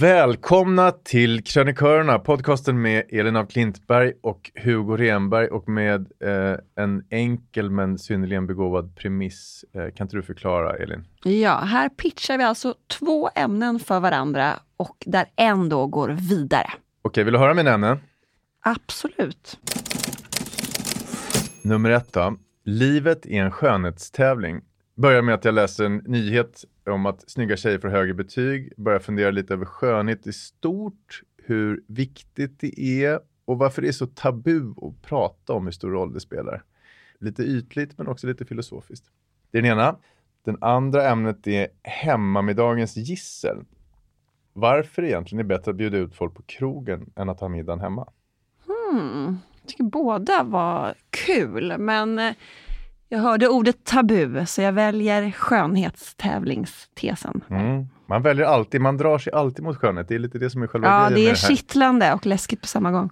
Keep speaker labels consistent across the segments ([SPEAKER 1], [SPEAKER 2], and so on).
[SPEAKER 1] Välkomna till Krönikörerna, podcasten med Elin af Klintberg och Hugo Renberg och med eh, en enkel men synnerligen begåvad premiss. Eh, kan inte du förklara Elin?
[SPEAKER 2] Ja, här pitchar vi alltså två ämnen för varandra och där en då går vidare.
[SPEAKER 1] Okej, vill du höra mina ämnen?
[SPEAKER 2] Absolut.
[SPEAKER 1] Nummer ett då. Livet är en skönhetstävling. Börjar med att jag läser en nyhet om att snygga tjejer får högre betyg. Börjar fundera lite över skönhet i stort, hur viktigt det är och varför det är så tabu att prata om hur stor roll det spelar. Lite ytligt men också lite filosofiskt. Det är den ena. Den andra ämnet är hemmamiddagens gissel. Varför det egentligen är bättre att bjuda ut folk på krogen än att ha middagen hemma.
[SPEAKER 2] Hmm. Jag tycker båda var kul, men eh, jag hörde ordet tabu, så jag väljer skönhetstävlingstesen.
[SPEAKER 1] Mm. Man väljer alltid, man drar sig alltid mot skönhet. Det är lite det som är själva
[SPEAKER 2] Ja, det är
[SPEAKER 1] det
[SPEAKER 2] kittlande och läskigt på samma gång.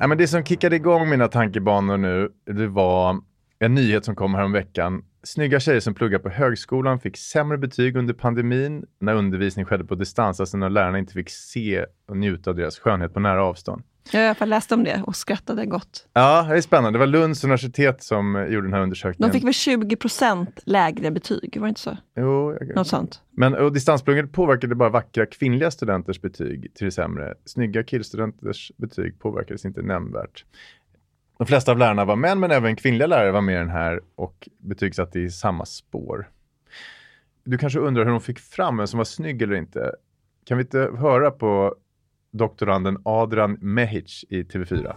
[SPEAKER 1] Ja, men det som kickade igång mina tankebanor nu, det var en nyhet som kom här om veckan. Snygga tjejer som pluggar på högskolan fick sämre betyg under pandemin när undervisning skedde på distans, alltså när lärarna inte fick se och njuta av deras skönhet på nära avstånd.
[SPEAKER 2] Jag har i alla fall läst om det och skrattade gott.
[SPEAKER 1] Ja, det är spännande. Det var Lunds universitet som gjorde den här
[SPEAKER 2] De
[SPEAKER 1] undersökningen.
[SPEAKER 2] fick väl 20% lägre betyg, var det inte så?
[SPEAKER 1] Jo, jag...
[SPEAKER 2] Något sånt.
[SPEAKER 1] Men och distansplugget påverkade bara vackra kvinnliga studenters betyg till det sämre. Snygga killstudenters betyg påverkades inte nämnvärt. De flesta av lärarna var män, men även kvinnliga lärare var med i den här och betygsatte i samma spår. Du kanske undrar hur de fick fram vem som var snygg eller inte. Kan vi inte höra på doktoranden Adrian Mehic i TV4?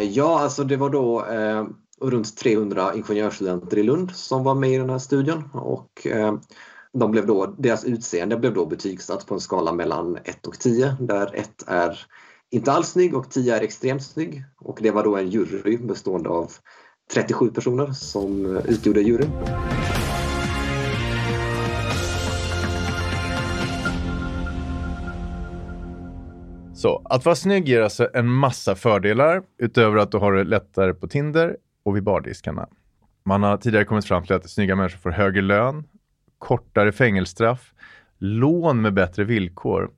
[SPEAKER 3] Ja, alltså det var då eh, runt 300 ingenjörsstudenter i Lund som var med i den här studien och eh, de blev då, deras utseende blev då betygsatt på en skala mellan 1 och 10 där 1 är inte alls snygg och 10 är extremt snygg. Och det var då en jury bestående av 37 personer som utgjorde juryn.
[SPEAKER 1] Så, att vara snygg ger alltså en massa fördelar utöver att du har det lättare på Tinder och vid bardiskarna. Man har tidigare kommit fram till att snygga människor får högre lön, kortare fängelsestraff, lån med bättre villkor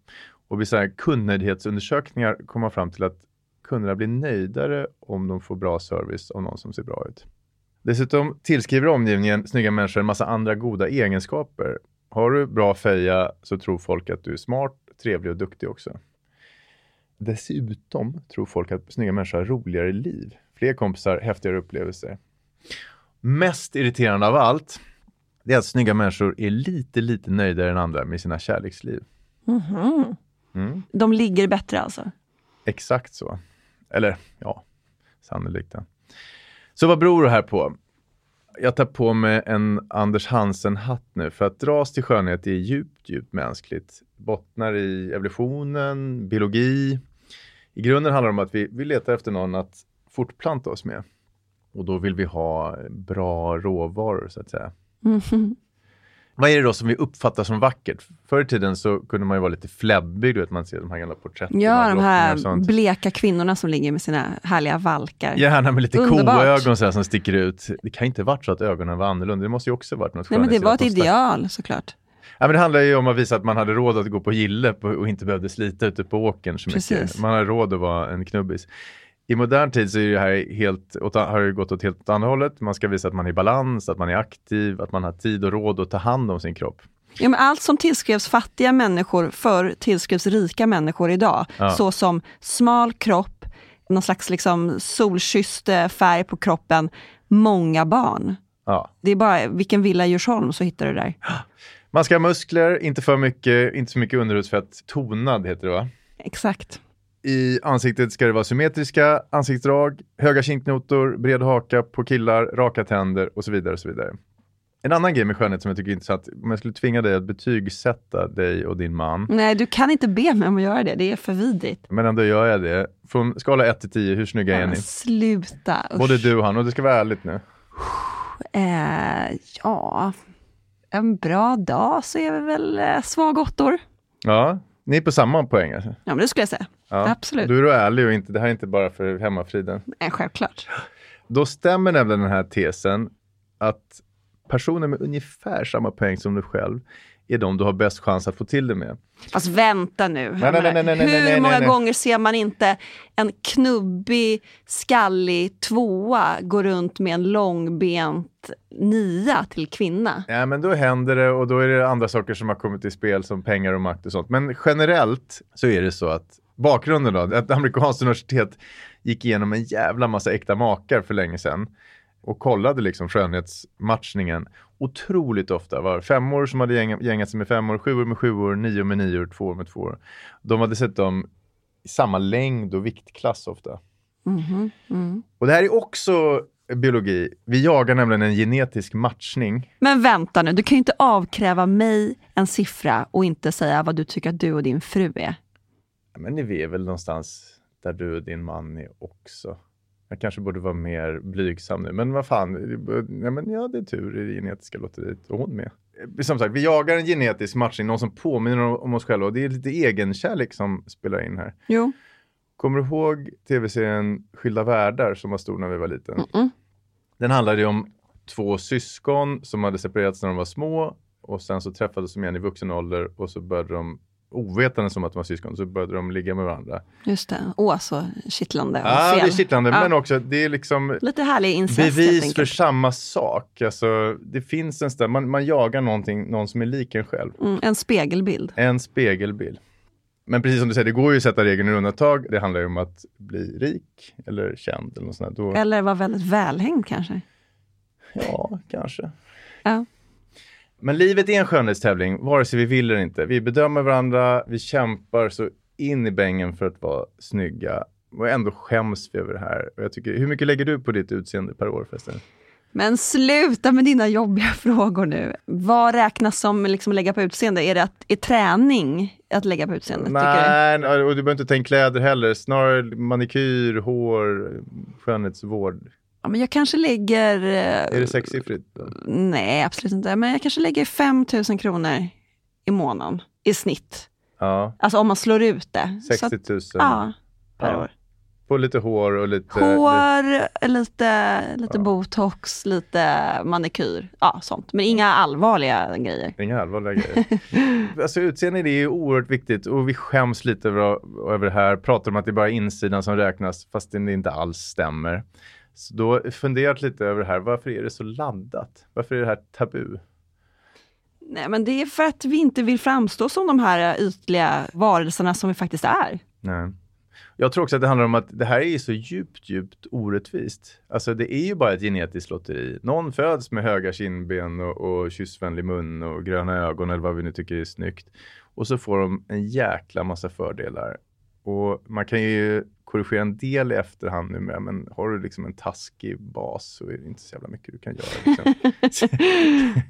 [SPEAKER 1] och vid så kundnöjdhetsundersökningar kommer man fram till att kunderna blir nöjdare om de får bra service av någon som ser bra ut. Dessutom tillskriver omgivningen snygga människor en massa andra goda egenskaper. Har du bra feja så tror folk att du är smart, trevlig och duktig också. Dessutom tror folk att snygga människor har roligare liv, fler kompisar, häftigare upplevelser. Mest irriterande av allt, det är att snygga människor är lite, lite nöjdare än andra med sina kärleksliv.
[SPEAKER 2] Mhm.
[SPEAKER 1] Mm.
[SPEAKER 2] De ligger bättre alltså?
[SPEAKER 1] Exakt så. Eller ja, sannolikt. Ja. Så vad beror det här på? Jag tar på mig en Anders Hansen-hatt nu för att dras till skönhet är djupt, djupt mänskligt. Bottnar i evolutionen, biologi. I grunden handlar det om att vi, vi letar efter någon att fortplanta oss med. Och då vill vi ha bra råvaror så att säga.
[SPEAKER 2] Mhm.
[SPEAKER 1] Vad är det då som vi uppfattar som vackert? Förr i tiden så kunde man ju vara lite fläbbig, du vet man ser de här gamla porträtten
[SPEAKER 2] Ja, de här bleka kvinnorna som ligger med sina härliga valkar.
[SPEAKER 1] Gärna med lite
[SPEAKER 2] Underbart.
[SPEAKER 1] koögon så här som sticker ut. Det kan inte varit så att ögonen var annorlunda. Det måste ju också varit något
[SPEAKER 2] Nej, men det var ett ideal såklart.
[SPEAKER 1] Ja, men det handlar ju om att visa att man hade råd att gå på gille och inte behövde slita ute på åkern så mycket.
[SPEAKER 2] Precis.
[SPEAKER 1] Man hade råd att vara en knubbis. I modern tid så är det här helt, har det gått åt helt andra hållet. Man ska visa att man är i balans, att man är aktiv, att man har tid och råd att ta hand om sin kropp.
[SPEAKER 2] Ja, men allt som tillskrevs fattiga människor förr tillskrivs rika människor idag.
[SPEAKER 1] Ja.
[SPEAKER 2] Så som smal kropp, någon slags liksom solkysst färg på kroppen, många barn.
[SPEAKER 1] Ja.
[SPEAKER 2] Det är bara vilken villa i Djursholm så hittar du det där.
[SPEAKER 1] Man ska ha muskler, inte för mycket, inte så mycket underhudsfett. Tonad heter det va?
[SPEAKER 2] Exakt.
[SPEAKER 1] I ansiktet ska det vara symmetriska ansiktsdrag, höga kinknotor, bred haka på killar, raka tänder och så vidare. och så vidare. En annan grej med skönhet som jag tycker är intressant, om jag skulle tvinga dig att betygsätta dig och din man,
[SPEAKER 2] Nej, du kan inte be mig om att göra det. Det är för vidrigt.
[SPEAKER 1] men ändå gör jag det. Från skala 1 till 10, hur snygga är
[SPEAKER 2] Men
[SPEAKER 1] ni?
[SPEAKER 2] sluta. usch.
[SPEAKER 1] Både du och han, och det ska vara ärligt nu.
[SPEAKER 2] Eh, ja, en bra dag så är vi väl eh, svag åttor.
[SPEAKER 1] Ja, ni är på samma poäng alltså.
[SPEAKER 2] Ja, men det skulle jag säga.
[SPEAKER 1] Ja.
[SPEAKER 2] Absolut.
[SPEAKER 1] Då är du ärlig och inte, det här är inte bara för hemmafriden.
[SPEAKER 2] Nej, självklart.
[SPEAKER 1] Då stämmer nämligen den här tesen att personer med ungefär samma poäng som du själv är de du har bäst chans att få till det med.
[SPEAKER 2] Fast vänta nu.
[SPEAKER 1] Nej, nej, nej,
[SPEAKER 2] Hur många gånger ser man inte en knubbig, skallig tvåa gå runt med en långbent nia till kvinna?
[SPEAKER 1] Ja, men då händer det och då är det andra saker som har kommit i spel som pengar och makt och sånt. Men generellt så är det så att bakgrunden då, ett amerikanskt universitet gick igenom en jävla massa äkta makar för länge sedan och kollade liksom skönhetsmatchningen otroligt ofta. var femmor som hade gäng, gängat sig med femmor, sjuor med sjuor, nior med nior, tvåor med tvåor. De hade sett dem i samma längd och viktklass ofta.
[SPEAKER 2] Mhm, mm.
[SPEAKER 1] Och det här är också biologi. Vi jagar nämligen en genetisk matchning.
[SPEAKER 2] Men vänta nu, du kan ju inte avkräva mig en siffra och inte säga vad du tycker att du och din fru är.
[SPEAKER 1] Men ni är väl någonstans där du och din man är också. Jag kanske borde vara mer blygsam nu, men vad fan. Ja, men ja, det är tur i det genetiska lotteriet och hon med. Eh, Som sagt, vi jagar en genetisk matchning, någon som påminner om- oss själva och det är lite egenkärlek som spelar in här.
[SPEAKER 2] Jo.
[SPEAKER 1] Kommer du ihåg tv-serien Skilda världar som var stor när vi var liten?
[SPEAKER 2] Mm-mm.
[SPEAKER 1] Den handlade ju om två syskon som hade separerats när de var små och sen så träffades de igen i vuxen ålder och så började de, ovetande som att de var syskon, så började de ligga med varandra.
[SPEAKER 2] Just det. Åh, så kittlande
[SPEAKER 1] Ja, det är
[SPEAKER 2] fel.
[SPEAKER 1] kittlande,
[SPEAKER 2] Ja.
[SPEAKER 1] men också det är liksom
[SPEAKER 2] Lite härlig incest
[SPEAKER 1] bevis för samma sak. Alltså, det finns en ställe, man, man jagar någonting, någon som är lik en själv.
[SPEAKER 2] Mm, en spegelbild.
[SPEAKER 1] En spegelbild. Men precis som du säger, det går ju att sätta regeln i undantag. Det handlar ju om att bli rik eller känd eller något sånt. Då,
[SPEAKER 2] Eller var väldigt välhängd kanske.
[SPEAKER 1] Ja, kanske.
[SPEAKER 2] Ja.
[SPEAKER 1] Men livet är en skönhetstävling, vare sig vi vill eller inte. Vi bedömer varandra, vi kämpar så in i bängen för att vara snygga. Och ändå skäms vi över det här. Och jag tycker, hur mycket lägger du på ditt utseende per år förresten?
[SPEAKER 2] Men sluta med dina jobbiga frågor nu. Vad räknas som liksom lägga på utseende? Är det att, är träning att lägga på utseende? Tycker du?
[SPEAKER 1] Nej, och du behöver inte ta in kläder heller. Snarare manikyr, hår, skönhetsvård.
[SPEAKER 2] Ja, men jag kanske lägger... eh,
[SPEAKER 1] Är det sexsiffrigt?
[SPEAKER 2] Nej, absolut inte. Men jag kanske lägger 5 000 kronor i månaden i snitt
[SPEAKER 1] Ja,
[SPEAKER 2] Alltså om man slår ut det. Så
[SPEAKER 1] 60
[SPEAKER 2] att,
[SPEAKER 1] 000
[SPEAKER 2] ja, per
[SPEAKER 1] Ja.
[SPEAKER 2] år.
[SPEAKER 1] på lite hår och lite...
[SPEAKER 2] Hår, lite, lite botox, lite manikyr. Ja, sånt. Men inga allvarliga grejer.
[SPEAKER 1] Inga allvarliga grejer. alltså utseende det är ju oerhört viktigt och vi skäms lite över, över det här. Pratar om att det är bara insidan som räknas fast det inte alls stämmer. Så då funderat lite över det här. Varför är det så laddat? Varför är det här tabu?
[SPEAKER 2] Nej, men det är för att vi inte vill framstå som de här ytliga varelserna som vi faktiskt är.
[SPEAKER 1] Nej. Jag tror också att det handlar om att det här är så djupt, djupt orättvist. Alltså det är ju bara ett genetiskt lotteri. Någon föds med höga kindben och, och kyssvänlig mun och gröna ögon eller vad vi nu tycker är snyggt. Och så får de en jäkla massa fördelar. Och man kan ju korrigera en del i efterhand nu med, men har du liksom en taskig bas så är det inte så jävla mycket du kan göra. Liksom.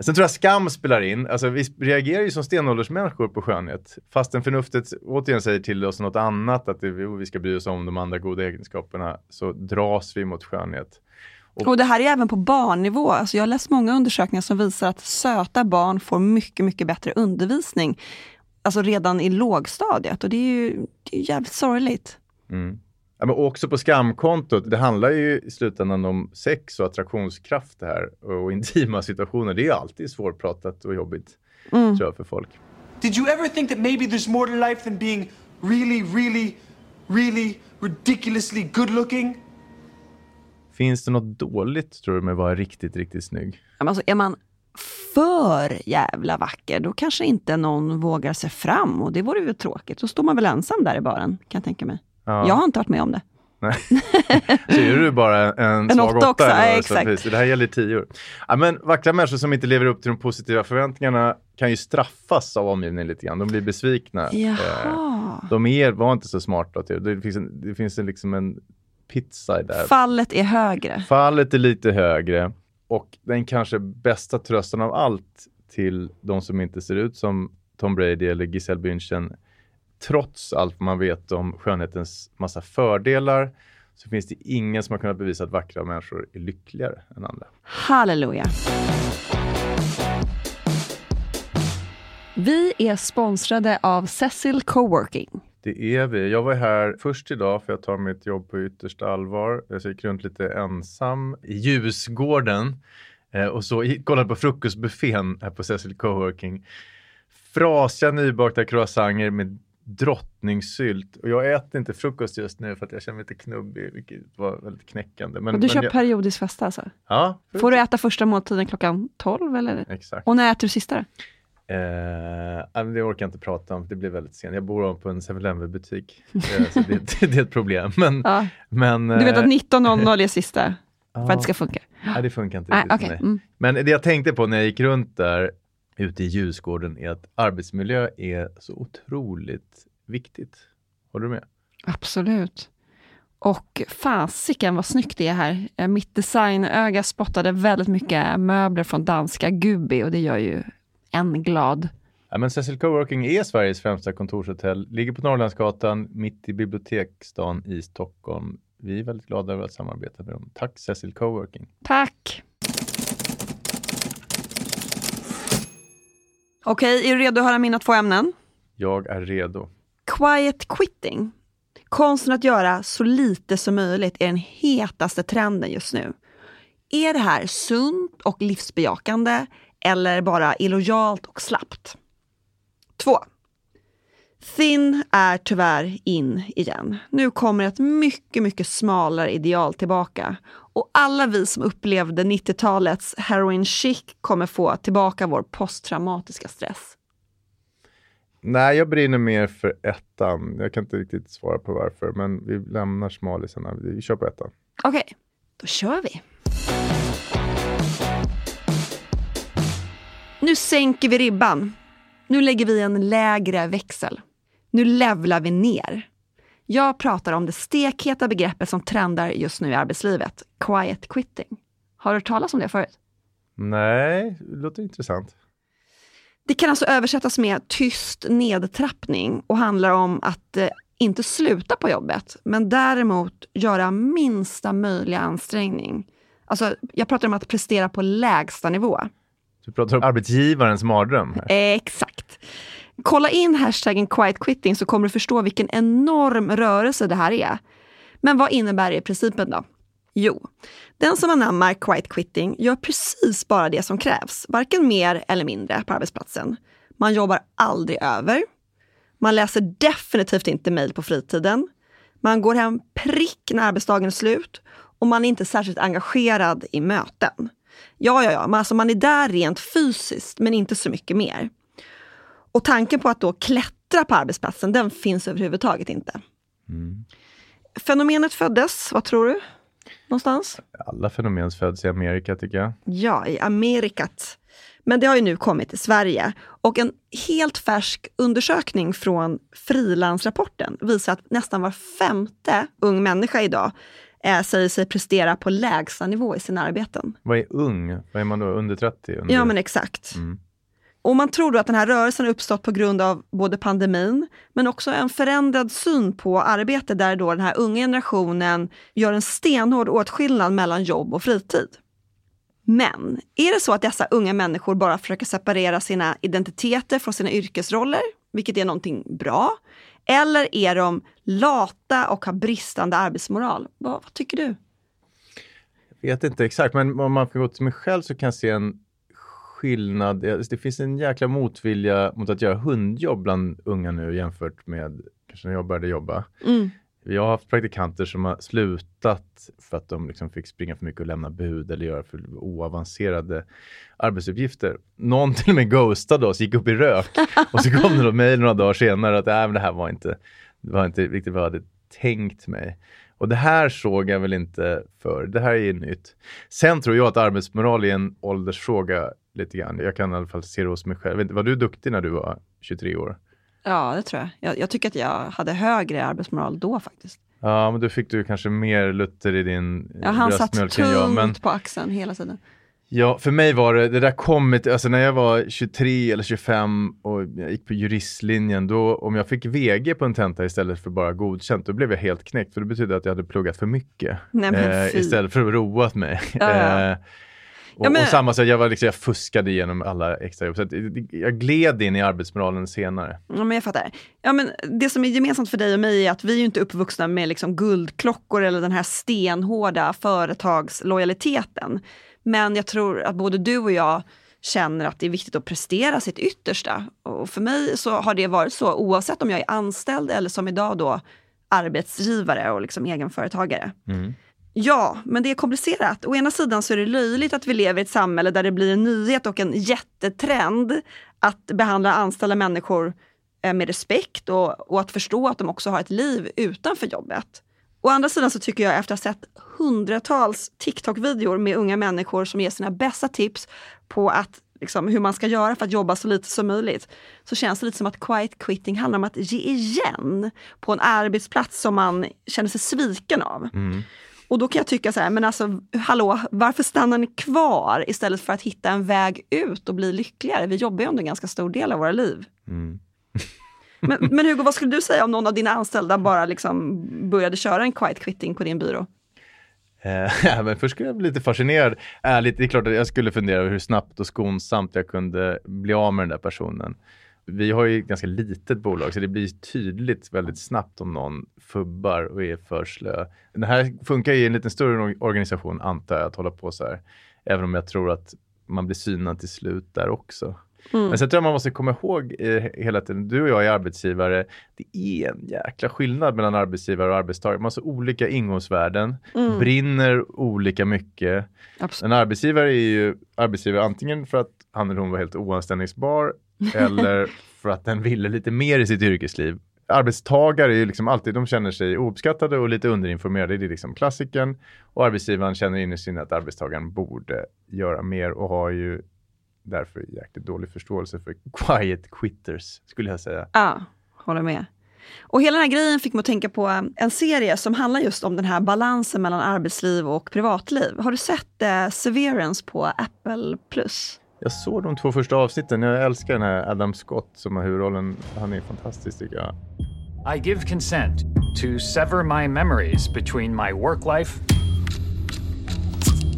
[SPEAKER 1] Sen tror jag skam spelar in. Alltså, vi reagerar ju som stenåldersmänniskor på skönhet. Fastän förnuftet återigen säger till oss något annat, att det, vi ska bry oss om de andra goda egenskaperna, så dras vi mot skönhet.
[SPEAKER 2] Och det här är även på barnnivå. Alltså jag har läst många undersökningar som visar att söta barn får mycket, mycket bättre undervisning. Alltså redan i lågstadiet och det är ju, det är jävligt sorgligt.
[SPEAKER 1] Mm. Ja, men också på skamkontot, det handlar ju i slutändan om sex och attraktionskraft det här och intima situationer. Det är alltid svårpratat och jobbigt
[SPEAKER 2] Mm.
[SPEAKER 1] tror jag för folk.
[SPEAKER 4] Did you ever think that maybe there's more to life than being really, really, really ridiculously good looking?
[SPEAKER 1] Finns det något dåligt tror du med att vara riktigt, riktigt snygg?
[SPEAKER 2] Men Alltså är man för jävla vacker, då kanske inte någon vågar sig fram och det vore ju tråkigt. Då står man väl ensam där i baren, kan jag tänka mig.
[SPEAKER 1] Ja.
[SPEAKER 2] Jag har inte varit med om det.
[SPEAKER 1] Nej. så är du bara en,
[SPEAKER 2] En
[SPEAKER 1] svag
[SPEAKER 2] åtta
[SPEAKER 1] åtta.
[SPEAKER 2] ja, exakt.
[SPEAKER 1] Det här gäller tio. Ja, men vackra människor som inte lever upp till de positiva förväntningarna kan ju straffas av omgivningen lite grann. De blir besvikna. Eh,
[SPEAKER 2] Jaha.
[SPEAKER 1] De är, var inte så smarta. Det. Det finns en, det finns en, liksom en pizza där.
[SPEAKER 2] Fallet är högre.
[SPEAKER 1] Fallet är lite högre och den kanske bästa trösten av allt till de som inte ser ut som Tom Brady eller Giselle Bündchen, trots allt man vet om skönhetens massa fördelar, så finns det ingen som har kunnat bevisa att vackra människor är lyckligare än andra.
[SPEAKER 2] Halleluja. Vi är sponsrade av Cecil Coworking.
[SPEAKER 1] Det är vi. Jag var här först idag för jag tar mitt jobb på yttersta allvar. Jag gick runt lite ensam i Ljusgården eh, och så kollade på frukostbuffén här på Cecil Coworking. Frasiga nybakta croissanter med drottningsylt. Och jag äter inte frukost just nu för att jag känner mig lite knubbig, vilket var väldigt knäckande. Men,
[SPEAKER 2] Och du
[SPEAKER 1] men
[SPEAKER 2] kör
[SPEAKER 1] jag,
[SPEAKER 2] periodisk fasta alltså?
[SPEAKER 1] Ja,
[SPEAKER 2] Får du äta första måltiden klockan 12 eller?
[SPEAKER 1] exakt.
[SPEAKER 2] Och när äter du sista då?
[SPEAKER 1] Eh, men det orkar jag inte prata om, det blir väldigt sent. Jag bor på en 7-Eleven butik, eh, så det, det är ett problem. Men,
[SPEAKER 2] Ja.
[SPEAKER 1] men,
[SPEAKER 2] Du vet
[SPEAKER 1] eh,
[SPEAKER 2] att 19.00 är sista för att det ska funka?
[SPEAKER 1] Nej, det funkar inte
[SPEAKER 2] Nej,
[SPEAKER 1] riktigt mig.
[SPEAKER 2] Mm.
[SPEAKER 1] Men det jag tänkte på när jag gick runt där ute i ljusgården är att arbetsmiljö är så otroligt viktigt. Håller du med?
[SPEAKER 2] Absolut. Och fasiken vad snyggt det är här. Eh, Mitt designöga spottade väldigt mycket möbler från danska Gubi och det gör ju en glad.
[SPEAKER 1] Ja, men Cecil Coworking är Sveriges främsta kontorshotell, ligger på Norrlandsgatan mitt i biblioteksstan i Stockholm. Vi är väldigt glada över att samarbeta med dem. Tack Cecil Coworking.
[SPEAKER 2] Tack! Okej, är du redo att höra mina två ämnen?
[SPEAKER 1] Jag är redo.
[SPEAKER 2] Quiet quitting. Konsten att göra så lite som möjligt är den hetaste trenden just nu. Är det här sunt och livsbejakande eller bara illojalt och slappt? 2. Thin är tyvärr in igen. Nu kommer ett mycket, mycket smalare ideal tillbaka. Och alla vi som upplevde 90-talets heroin chic kommer få tillbaka vår posttraumatiska stress.
[SPEAKER 1] Nej, jag brinner mer för ettan. Jag kan inte riktigt svara på varför, men vi lämnar smalisarna. Vi kör på ettan.
[SPEAKER 2] Okej, då kör vi. Nu sänker vi ribban. Nu lägger vi en lägre växel. Nu levlar vi ner. Jag pratar om det stekheta begreppet som trendar just nu i arbetslivet, quiet quitting. Har du hört talas om det förut?
[SPEAKER 1] Nej, det låter intressant.
[SPEAKER 2] Det kan alltså översättas med tyst nedtrappning och handlar om att eh, inte sluta på jobbet, men däremot göra minsta möjliga ansträngning. Alltså, jag pratar om att prestera på lägsta nivå.
[SPEAKER 1] Du pratar om arbetsgivarens mardröm här.
[SPEAKER 2] Exakt. Kolla in hashtaggen quiet quitting så kommer du förstå vilken enorm rörelse det här är. Men vad innebär det i principen då? Jo, den som anammar quiet quitting gör precis bara det som krävs, varken mer eller mindre på arbetsplatsen. Man jobbar aldrig över. Man läser definitivt inte mejl på fritiden. Man går hem prick när arbetsdagen är slut och man är inte särskilt engagerad i möten. Ja, ja, ja, men alltså man är där rent fysiskt, men inte så mycket mer. Och tanken på att då klättra på arbetsplatsen, den finns överhuvudtaget inte. Mm. Fenomenet föddes, vad tror du? Någonstans?
[SPEAKER 1] Alla fenomen föds i Amerika tycker jag.
[SPEAKER 2] Ja, i Amerikat. Men det har ju nu kommit till Sverige. Och en helt färsk undersökning från Frilansrapporten visar att nästan var femte ung människa idag eh, säger sig prestera på lägsta nivå i sina arbeten.
[SPEAKER 1] Vad är ung? Vad är man då? Under 30? Under...
[SPEAKER 2] Ja, men exakt. Mm. Och man tror då att den här rörelsen har uppstått på grund av både pandemin, men också en förändrad syn på arbete där då den här unga generationen gör en stenhård åtskillnad mellan jobb och fritid. Men är det så att dessa unga människor bara försöker separera sina identiteter från sina yrkesroller, vilket är någonting bra? Eller är de lata och har bristande arbetsmoral? Vad, vad tycker du?
[SPEAKER 1] Jag vet inte exakt, men om man får gå till mig själv så kan jag se en skillnad. Det finns en jäkla motvilja mot att göra hundjobb bland unga nu jämfört med kanske när jag började jobba. Mm. Jag har haft praktikanter som har slutat för att de liksom fick springa för mycket och lämna bud eller göra för oavancerade arbetsuppgifter. Någon till och med ghostade oss, gick upp i rök och så kom det då mejl några dagar senare att äh, men det här var inte, det var inte riktigt vad jag hade tänkt mig. Och det här såg jag väl inte för. Det här är nytt. Sen tror jag att arbetsmoral är en åldersfråga lite grann. Jag kan i alla fall se det hos mig själv. Var du duktig när du var 23 år?
[SPEAKER 2] Ja, det tror jag. jag. jag. tycker att jag hade högre arbetsmoral då faktiskt.
[SPEAKER 1] Ja, men då fick du kanske mer Luther i din
[SPEAKER 2] ja, han satt tungt men... på axeln hela tiden.
[SPEAKER 1] Ja, för mig var det, det där kommit, alltså när jag var 23 eller 25 och jag gick på juristlinjen, då om jag fick VG på en tenta istället för bara godkänt, då blev jag helt knäckt, för det betydde att jag hade pluggat för mycket.
[SPEAKER 2] Nej,
[SPEAKER 1] eh, istället för att roat mig. Ja, ja. Och, ja, men... och samma sak, jag, var liksom, jag fuskade igenom alla extrajobb. Så jag gled in i arbetsmoralen senare.
[SPEAKER 2] Ja, men jag fattar. Ja, men det som är gemensamt för dig och mig är att vi är inte uppvuxna med liksom guldklockor eller den här stenhårda företagslojaliteten. Men jag tror att både du och jag känner att det är viktigt att prestera sitt yttersta. Och för mig så har det varit så oavsett om jag är anställd eller som idag då arbetsgivare och liksom egenföretagare. Mm. Ja, men det är komplicerat. Å ena sidan så är det löjligt att vi lever i ett samhälle där det blir en nyhet och en jättetrend att behandla anställda människor eh, med respekt och, och att förstå att de också har ett liv utanför jobbet. Å andra sidan så tycker jag efter att ha sett hundratals TikTok-videor med unga människor som ger sina bästa tips på att, liksom, hur man ska göra för att jobba så lite som möjligt, så känns det lite som att quiet quitting handlar om att ge igen på en arbetsplats som man känner sig sviken av. Mm. Och då kan jag tycka så här, men alltså hallå, varför stannar ni kvar istället för att hitta en väg ut och bli lyckligare? Vi jobbar ju under en ganska stor del av våra liv. Mm. men, men Hugo, vad skulle du säga om någon av dina anställda bara liksom började köra en quiet quitting på din byrå?
[SPEAKER 1] ja, men först skulle jag bli lite fascinerad. Ärligt, det är klart att jag skulle fundera över hur snabbt och skonsamt jag kunde bli av med den där personen vi har ju ett ganska litet bolag så det blir tydligt väldigt snabbt om någon fubbar och är för slö. Det här funkar i en lite större organisation antar jag att hålla på så här. Även om jag tror att man blir synad till slut där också. Mm. Men sen tror jag man måste komma ihåg hela tiden, du och jag är arbetsgivare, det är en jäkla skillnad mellan arbetsgivare och arbetstagare. Man har så olika ingångsvärden, mm. brinner olika mycket. Absolut. En arbetsgivare är ju arbetsgivare antingen för att han eller hon var helt oanställningsbar eller för att den ville lite mer i sitt yrkesliv. Arbetstagare är ju liksom alltid, de känner sig ouppskattade och lite underinformerade. Det är liksom klassiken. Och arbetsgivaren känner in i sin att arbetstagaren borde göra mer och har ju därför jäkligt dålig förståelse för quiet quitters, skulle jag säga.
[SPEAKER 2] Ja, håller med. Och hela den här grejen fick mig att tänka på eh, en serie som handlar just om den här balansen mellan arbetsliv och privatliv. Har du sett eh, Severance på Apple Plus?
[SPEAKER 1] Jag såg de två första avsnitten. Jag älskar den här Adam Scott som har huvudrollen. Han är fantastisk tycker jag. I give consent to sever my memories between my work life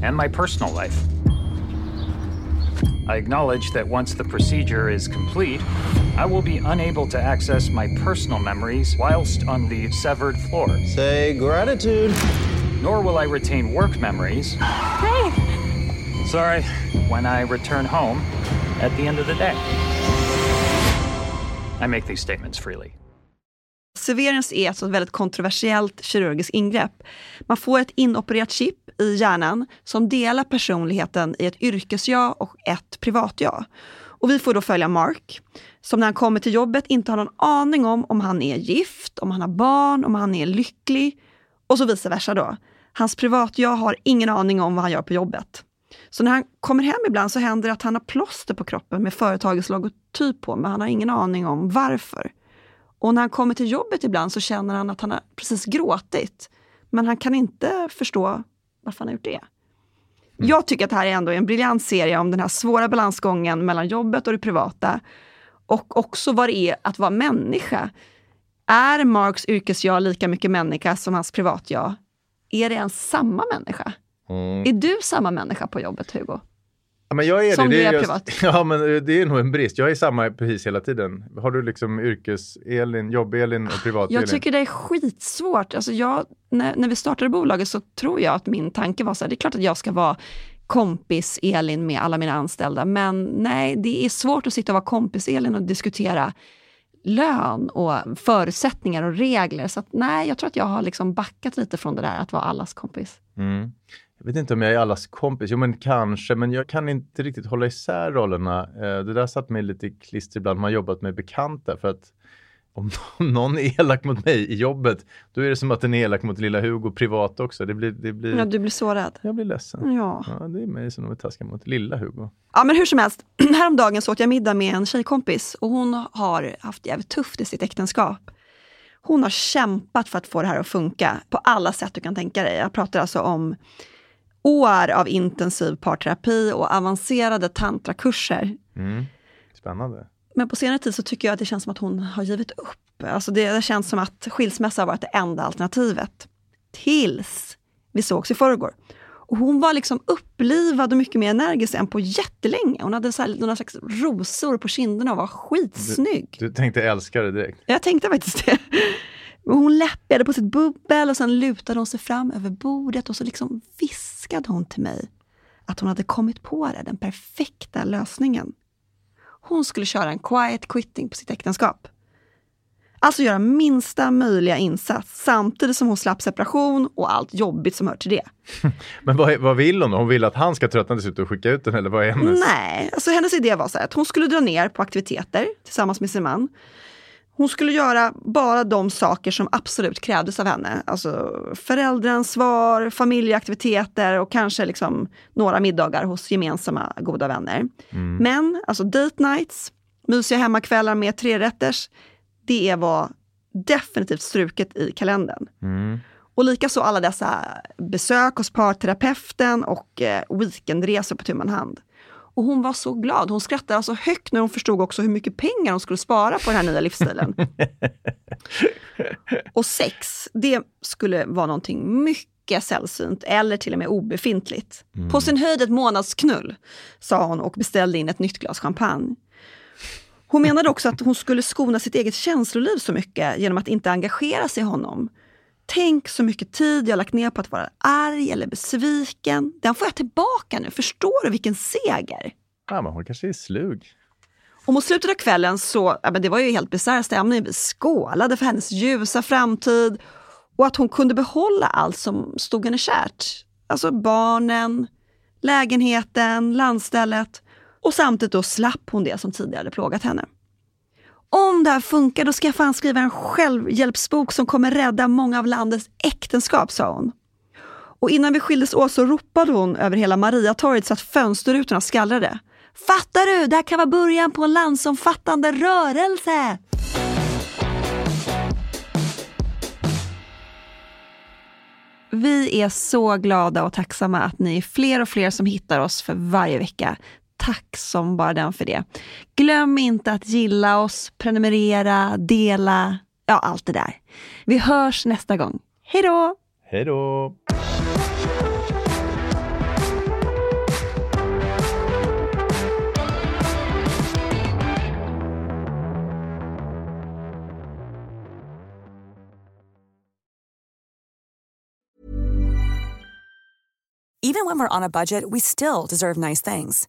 [SPEAKER 1] and my personal life. I acknowledge that once the procedure is complete,
[SPEAKER 5] I will be unable to access my personal memories whilst on the severed floor.
[SPEAKER 6] Say gratitude.
[SPEAKER 5] Nor will I retain work memories.
[SPEAKER 7] Hey!
[SPEAKER 5] Sorry, when I return home at the end of the day. I make these statements freely.
[SPEAKER 2] Severance är alltså ett väldigt kontroversiellt kirurgiskt ingrepp. Man får ett inopererat chip i hjärnan som delar personligheten i ett yrkesjag och ett privatjag. Och vi får då följa Mark, som när han kommer till jobbet inte har någon aning om om han är gift, om han har barn, om han är lycklig och så vice versa då. Hans privatjag har ingen aning om vad han gör på jobbet. Så när han kommer hem ibland så händer det att han har plåster på kroppen med företagets logotyp på, men han har ingen aning om varför. Och när han kommer till jobbet ibland så känner han att han har precis gråtit. Men han kan inte förstå varför han har gjort det. Jag tycker att det här är ändå en briljant serie om den här svåra balansgången mellan jobbet och det privata. Och också vad det är att vara människa. Är Marks yrkesjag lika mycket människa som hans privatjag? Är det ens samma människa?
[SPEAKER 1] Mm.
[SPEAKER 2] Är du samma människa på jobbet, Hugo?
[SPEAKER 1] Ja, men jag är
[SPEAKER 2] Som
[SPEAKER 1] det.
[SPEAKER 2] du
[SPEAKER 1] det
[SPEAKER 2] är
[SPEAKER 1] just,
[SPEAKER 2] privat.
[SPEAKER 1] Ja, men det är nog en brist. Jag är samma precis hela tiden. Har du liksom yrkes-Elin, jobb-Elin och privat-Elin?
[SPEAKER 2] Jag tycker det är skitsvårt. Alltså jag, när, när vi startade bolaget så tror jag att min tanke var så här, det är klart att jag ska vara kompis Elin med alla mina anställda, men nej, det är svårt att sitta och vara kompis Elin och diskutera lön och förutsättningar och regler. Så att, nej, jag tror att jag har liksom backat lite från det där att vara allas kompis.
[SPEAKER 1] Mm. Jag vet inte om jag är allas kompis. Jo, men kanske. Men jag kan inte riktigt hålla isär rollerna. Eh, Det där satt mig lite i klister ibland. Man har jobbat med bekanta. För att om någon är elak mot mig i jobbet, då är det som att den är elak mot lilla Hugo privat också. Det blir, det blir...
[SPEAKER 2] Ja, du blir så rädd.
[SPEAKER 1] Jag blir ledsen.
[SPEAKER 2] Ja.
[SPEAKER 1] Ja, det är mig som de är taskiga mot lilla Hugo.
[SPEAKER 2] Ja men hur som helst, häromdagen så åt jag middag med en tjejkompis och hon har haft jävligt tufft i sitt äktenskap. Hon har kämpat för att få det här att funka på alla sätt du kan tänka dig. Jag pratar alltså om år av intensiv parterapi och avancerade tantrakurser.
[SPEAKER 1] Mm. Spännande.
[SPEAKER 2] Men på senare tid så tycker jag att det känns som att hon har givit upp. Alltså det, det känns som att skilsmässa har varit det enda alternativet. Tills vi sågs i förrgår. Och hon var liksom upplivad och mycket mer energisk än på jättelänge. Hon hade så här, några slags rosor på kinderna och var skitsnygg.
[SPEAKER 1] Du tänkte älska det direkt.
[SPEAKER 2] Jag tänkte faktiskt det. Hon läppade på sitt bubbel och sen lutade hon sig fram över bordet och så liksom viskade hon till mig att hon hade kommit på det, den perfekta lösningen. Hon skulle köra en quiet quitting på sitt äktenskap. Alltså göra minsta möjliga insats samtidigt som hon slapp separation och allt jobbigt som hör till det.
[SPEAKER 1] Men vad, vad vill hon? Hon vill att han ska tröttna slut och skicka ut den eller vad är hennes?
[SPEAKER 2] Nej, alltså hennes idé var så här att hon skulle dra ner på aktiviteter tillsammans med sin man. Hon skulle göra bara de saker som absolut krävdes av henne. Alltså föräldraansvar, familjeaktiviteter och kanske liksom några middagar hos gemensamma goda vänner. Men alltså date nights, mysiga hemmakvällar med trerätters, det var definitivt struket i kalendern.
[SPEAKER 1] Mm.
[SPEAKER 2] Och likaså alla dessa besök hos parterapeuten och eh, weekendresor på tu man hand. Och hon var så glad. Hon skrattade alltså högt när hon förstod också hur mycket pengar hon skulle spara på den här nya livsstilen. och sex, det skulle vara någonting mycket sällsynt eller till och med obefintligt. På sin höjd ett månadsknull, sa hon och beställde in ett nytt glas champagne. Hon menade också att hon skulle skona sitt eget känsloliv så mycket genom att inte engagera sig i honom. Tänk så mycket tid jag lagt ner på att vara arg eller besviken. Den får jag tillbaka nu. Förstår du vilken seger?
[SPEAKER 1] Ja, men hon kanske är slug.
[SPEAKER 2] Och mot slutet av kvällen så, ja, men det var ju helt bisarr stämning. Vi skålade för hennes ljusa framtid och att hon kunde behålla allt som stod henne kärt. Alltså barnen, lägenheten, landstället och samtidigt då slapp hon det som tidigare plågat henne. Om det här funkar, då ska jag fan skriva en självhjälpsbok som kommer rädda många av landets äktenskap, sa hon. Och innan vi skildes åt så ropade hon över hela Mariatorget så att fönsterrutorna skallrade. Fattar du? Det här kan vara början på en landsomfattande rörelse! Vi är så glada och tacksamma att ni är fler och fler som hittar oss för varje vecka tack som bara den för det. Glöm inte att gilla oss, prenumerera, dela, ja allt det där. Vi hörs nästa gång. Hej då!
[SPEAKER 1] Hej då!
[SPEAKER 8] Even when we're on a budget we still deserve nice things.